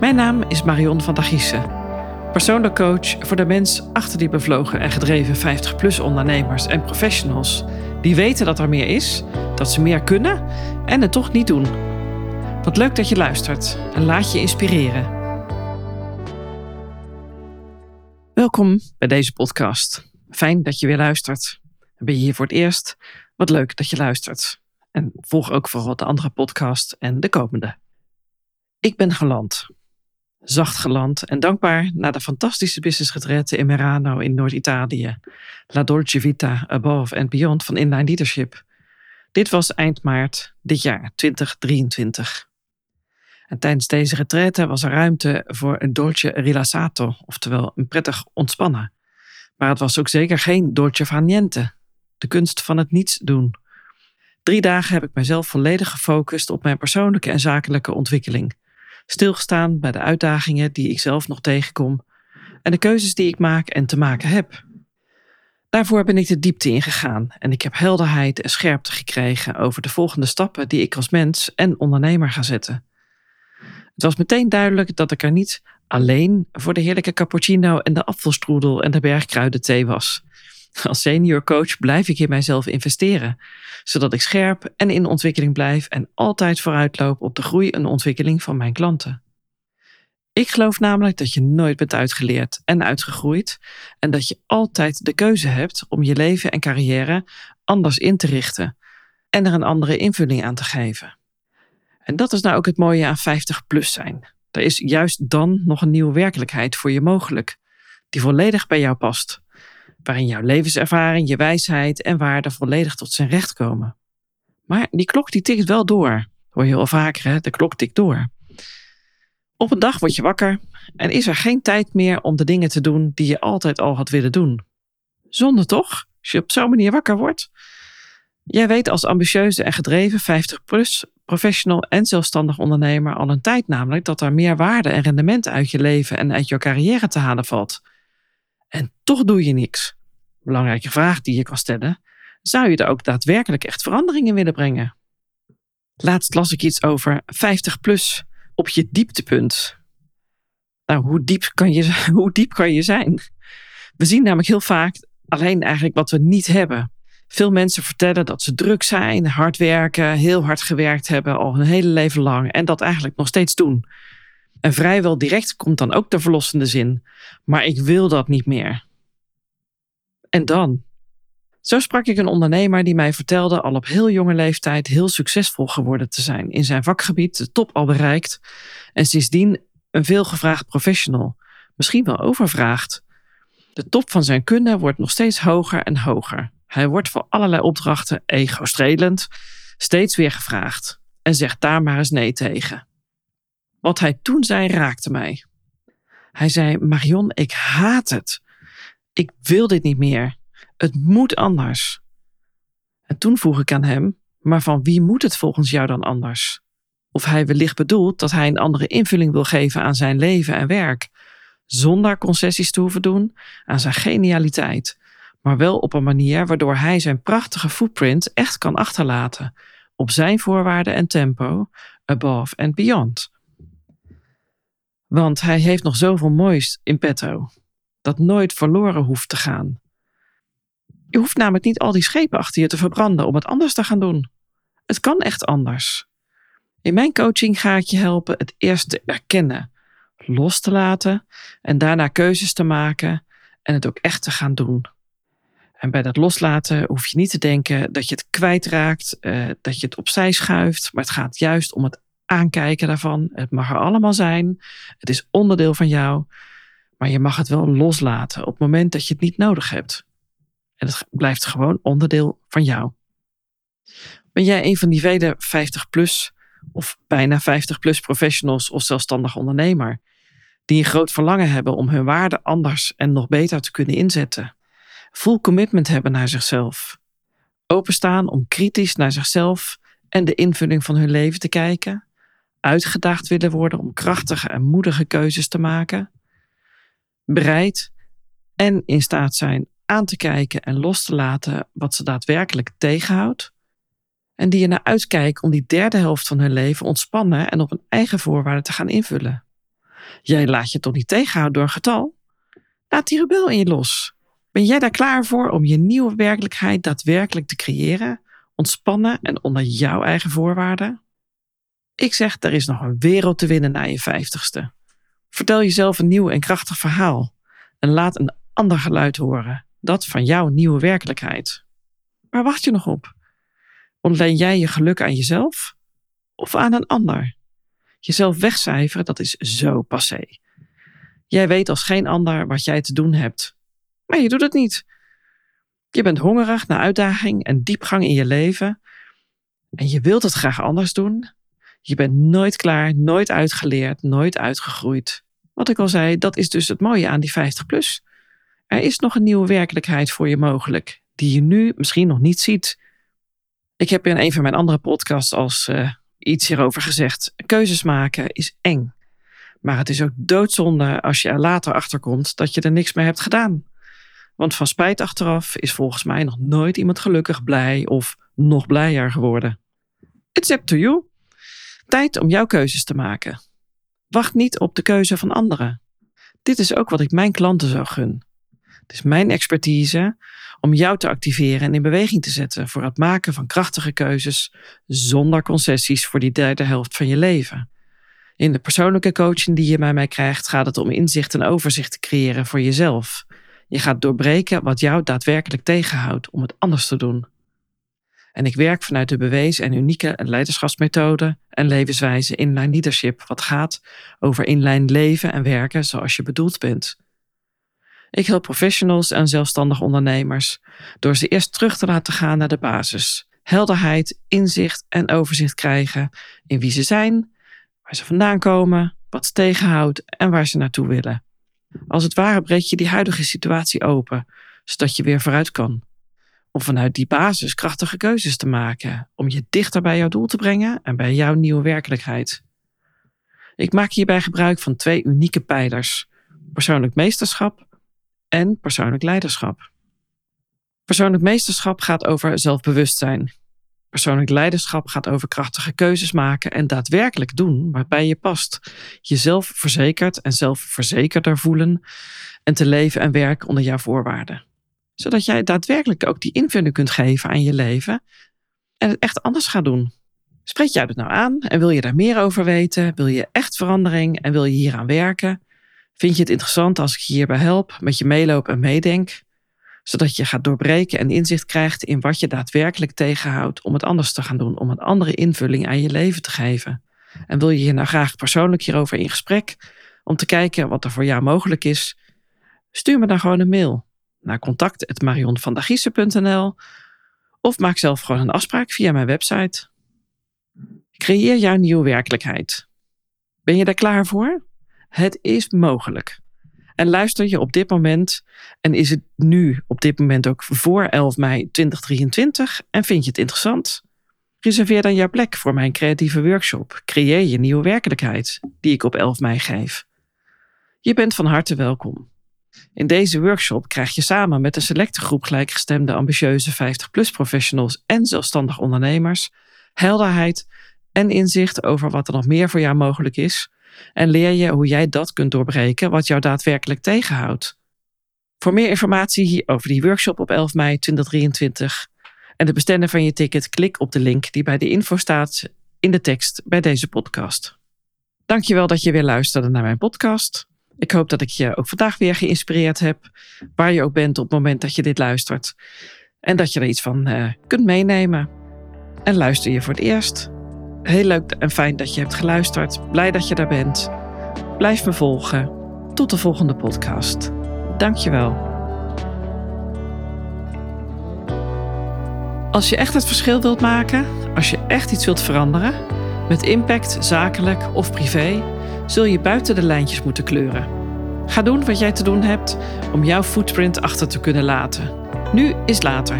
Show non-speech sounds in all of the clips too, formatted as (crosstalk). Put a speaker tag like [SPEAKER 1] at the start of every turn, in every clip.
[SPEAKER 1] Mijn naam is Marion van der Giessen. Persoonlijk coach voor de mens achter die bevlogen en gedreven 50-plus ondernemers en professionals. Die weten dat er meer is, dat ze meer kunnen en het toch niet doen. Wat leuk dat je luistert en laat je inspireren. Welkom bij deze podcast. Fijn dat je weer luistert. Ben je hier voor het eerst? Wat leuk dat je luistert. En volg ook vooral de andere podcast en de komende. Ik ben geland. Zacht geland en dankbaar na de fantastische businessretraite in Merano in Noord-Italië. La Dolce Vita Above and Beyond van Inline Leadership. Dit was eind maart dit jaar, 2023. En tijdens deze retraite was er ruimte voor een dolce rilassato, oftewel een prettig ontspannen. Maar het was ook zeker geen dolce far niente, de kunst van het niets doen. Drie dagen heb ik mezelf volledig gefocust op mijn persoonlijke en zakelijke ontwikkeling. Stilgestaan bij de uitdagingen die ik zelf nog tegenkom en de keuzes die ik maak en te maken heb. Daarvoor ben ik de diepte ingegaan en ik heb helderheid en scherpte gekregen over de volgende stappen die ik als mens en ondernemer ga zetten. Het was meteen duidelijk dat ik er niet alleen voor de heerlijke cappuccino en de apfelstroedel en de bergkruidenthee was. (laughs) Als senior coach blijf ik in mijzelf investeren, zodat ik scherp en in ontwikkeling blijf en altijd vooruitloop op de groei en ontwikkeling van mijn klanten. Ik geloof namelijk dat je nooit bent uitgeleerd en uitgegroeid en dat je altijd de keuze hebt om je leven en carrière anders in te richten en er een andere invulling aan te geven. En dat is nou ook het mooie aan 50 plus zijn. Er is juist dan nog een nieuwe werkelijkheid voor je mogelijk, die volledig bij jou past waarin jouw levenservaring, je wijsheid en waarde volledig tot zijn recht komen. Maar die klok die tikt wel door. Hoor je wel vaker, hè? de klok tikt door. Op een dag word je wakker en is er geen tijd meer om de dingen te doen die je altijd al had willen doen. Zonde toch, als je op zo'n manier wakker wordt? Jij weet als ambitieuze en gedreven 50-plus professional en zelfstandig ondernemer al een tijd namelijk dat er meer waarde en rendement uit je leven en uit je carrière te halen valt. En toch doe je niks belangrijke vraag die je kan stellen. Zou je er ook daadwerkelijk echt verandering in willen brengen? Laatst las ik iets over 50 plus op je dieptepunt. Nou, hoe diep kan je, (laughs) hoe diep kan je zijn? We zien namelijk heel vaak alleen eigenlijk wat we niet hebben. Veel mensen vertellen dat ze druk zijn, hard werken, heel hard gewerkt hebben al hun hele leven lang en dat eigenlijk nog steeds doen. En vrijwel direct komt dan ook de verlossende zin: maar ik wil dat niet meer. En dan? Zo sprak ik een ondernemer die mij vertelde al op heel jonge leeftijd heel succesvol geworden te zijn. In zijn vakgebied de top al bereikt. En sindsdien een veelgevraagd professional. Misschien wel overvraagd. De top van zijn kunde wordt nog steeds hoger en hoger. Hij wordt voor allerlei opdrachten, ego-strelend, steeds weer gevraagd. En zegt daar maar eens nee tegen. Wat hij toen zei raakte mij. Hij zei: Marion, ik haat het ik wil dit niet meer. Het moet anders. En toen vroeg ik aan hem, maar van wie moet het volgens jou dan anders? Of hij wellicht bedoelt dat hij een andere invulling wil geven aan zijn leven en werk, zonder concessies te hoeven doen aan zijn genialiteit, maar wel op een manier waardoor hij zijn prachtige footprint echt kan achterlaten, op zijn voorwaarden en tempo, above and beyond. Want hij heeft nog zoveel moois in petto dat nooit verloren hoeft te gaan. Je hoeft namelijk niet al die schepen achter je te verbranden om het anders te gaan doen. Het kan echt anders. In mijn coaching ga ik je helpen het eerst te erkennen, los te laten en daarna keuzes te maken en het ook echt te gaan doen. En bij dat loslaten hoef je niet te denken dat je het kwijtraakt, uh, dat je het opzij schuift, maar het gaat juist om het aankijken daarvan. Het mag er allemaal zijn. Het is onderdeel van jou. Maar je mag het wel loslaten op het moment dat je het niet nodig hebt. En het blijft gewoon onderdeel van jou. Ben jij een van die vele 50 plus of bijna 50 plus professionals of zelfstandig ondernemer die een groot verlangen hebben om hun waarde anders en nog beter te kunnen inzetten? Full commitment hebben naar zichzelf. Openstaan om kritisch naar zichzelf en de invulling van hun leven te kijken. Uitgedaagd willen worden om krachtige en moedige keuzes te maken bereid en in staat zijn aan te kijken en los te laten wat ze daadwerkelijk tegenhoudt. En die er naar uitkijken om die derde helft van hun leven ontspannen en op een eigen voorwaarde te gaan invullen. Jij laat je toch niet tegenhouden door een getal? Laat die rebel in je los. Ben jij daar klaar voor om je nieuwe werkelijkheid daadwerkelijk te creëren, ontspannen en onder jouw eigen voorwaarden? Ik zeg, er is nog een wereld te winnen na je vijftigste. Vertel jezelf een nieuw en krachtig verhaal en laat een ander geluid horen, dat van jouw nieuwe werkelijkheid. Waar wacht je nog op? Ontleen jij je geluk aan jezelf of aan een ander? Jezelf wegcijferen, dat is zo passé. Jij weet als geen ander wat jij te doen hebt, maar je doet het niet. Je bent hongerig naar uitdaging en diepgang in je leven en je wilt het graag anders doen. Je bent nooit klaar, nooit uitgeleerd, nooit uitgegroeid. Wat ik al zei, dat is dus het mooie aan die 50 plus. Er is nog een nieuwe werkelijkheid voor je mogelijk, die je nu misschien nog niet ziet. Ik heb in een van mijn andere podcasts als uh, iets hierover gezegd. Keuzes maken is eng. Maar het is ook doodzonde als je er later achter komt dat je er niks mee hebt gedaan. Want van spijt achteraf is volgens mij nog nooit iemand gelukkig, blij of nog blijer geworden. It's up to you. Tijd om jouw keuzes te maken. Wacht niet op de keuze van anderen. Dit is ook wat ik mijn klanten zou gun. Het is mijn expertise om jou te activeren en in beweging te zetten voor het maken van krachtige keuzes zonder concessies voor die derde helft van je leven. In de persoonlijke coaching die je bij mij krijgt, gaat het om inzicht en overzicht te creëren voor jezelf. Je gaat doorbreken wat jou daadwerkelijk tegenhoudt om het anders te doen. En ik werk vanuit de bewezen en unieke leiderschapsmethode en levenswijze inline leadership, wat gaat over inline leven en werken zoals je bedoeld bent. Ik help professionals en zelfstandig ondernemers door ze eerst terug te laten gaan naar de basis. Helderheid, inzicht en overzicht krijgen in wie ze zijn, waar ze vandaan komen, wat ze tegenhoudt en waar ze naartoe willen. Als het ware breek je die huidige situatie open, zodat je weer vooruit kan. Om vanuit die basis krachtige keuzes te maken, om je dichter bij jouw doel te brengen en bij jouw nieuwe werkelijkheid. Ik maak hierbij gebruik van twee unieke pijlers: persoonlijk meesterschap en persoonlijk leiderschap. Persoonlijk meesterschap gaat over zelfbewustzijn. Persoonlijk leiderschap gaat over krachtige keuzes maken en daadwerkelijk doen waarbij je past. Jezelf verzekerd en zelfverzekerder voelen en te leven en werken onder jouw voorwaarden. Zodat jij daadwerkelijk ook die invulling kunt geven aan je leven en het echt anders gaat doen. Spreek jij het nou aan en wil je daar meer over weten? Wil je echt verandering en wil je hieraan werken? Vind je het interessant als ik je hierbij help, met je meeloop en meedenk? Zodat je gaat doorbreken en inzicht krijgt in wat je daadwerkelijk tegenhoudt om het anders te gaan doen, om een andere invulling aan je leven te geven. En wil je hier nou graag persoonlijk hierover in gesprek, om te kijken wat er voor jou mogelijk is? Stuur me dan gewoon een mail naar contact.marionvandagiese.nl of maak zelf gewoon een afspraak via mijn website. Creëer jouw nieuwe werkelijkheid. Ben je daar klaar voor? Het is mogelijk. En luister je op dit moment, en is het nu op dit moment ook voor 11 mei 2023, en vind je het interessant? Reserveer dan jouw plek voor mijn creatieve workshop Creëer je nieuwe werkelijkheid, die ik op 11 mei geef. Je bent van harte welkom. In deze workshop krijg je samen met een selecte groep gelijkgestemde ambitieuze 50-plus professionals en zelfstandig ondernemers helderheid en inzicht over wat er nog meer voor jou mogelijk is en leer je hoe jij dat kunt doorbreken wat jou daadwerkelijk tegenhoudt. Voor meer informatie over die workshop op 11 mei 2023 en de bestellen van je ticket, klik op de link die bij de info staat in de tekst bij deze podcast. Dankjewel dat je weer luisterde naar mijn podcast. Ik hoop dat ik je ook vandaag weer geïnspireerd heb, waar je ook bent op het moment dat je dit luistert. En dat je er iets van uh, kunt meenemen. En luister je voor het eerst? Heel leuk en fijn dat je hebt geluisterd. Blij dat je daar bent. Blijf me volgen. Tot de volgende podcast. Dankjewel. Als je echt het verschil wilt maken, als je echt iets wilt veranderen, met impact, zakelijk of privé, zul je buiten de lijntjes moeten kleuren. Ga doen wat jij te doen hebt om jouw footprint achter te kunnen laten. Nu is later.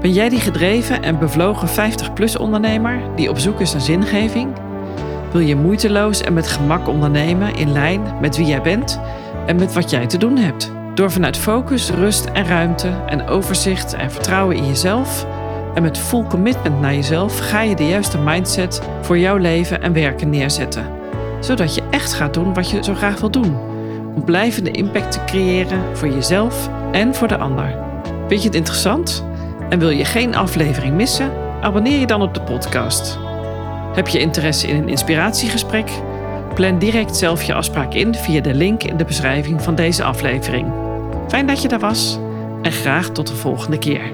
[SPEAKER 1] Ben jij die gedreven en bevlogen 50-plus ondernemer die op zoek is naar zingeving? Wil je moeiteloos en met gemak ondernemen in lijn met wie jij bent en met wat jij te doen hebt? Door vanuit focus, rust en ruimte en overzicht en vertrouwen in jezelf en met full commitment naar jezelf ga je de juiste mindset voor jouw leven en werken neerzetten. Zodat je echt gaat doen wat je zo graag wil doen. Om blijvende impact te creëren voor jezelf en voor de ander. Vind je het interessant en wil je geen aflevering missen? Abonneer je dan op de podcast. Heb je interesse in een inspiratiegesprek? Plan direct zelf je afspraak in via de link in de beschrijving van deze aflevering. Fijn dat je er was en graag tot de volgende keer.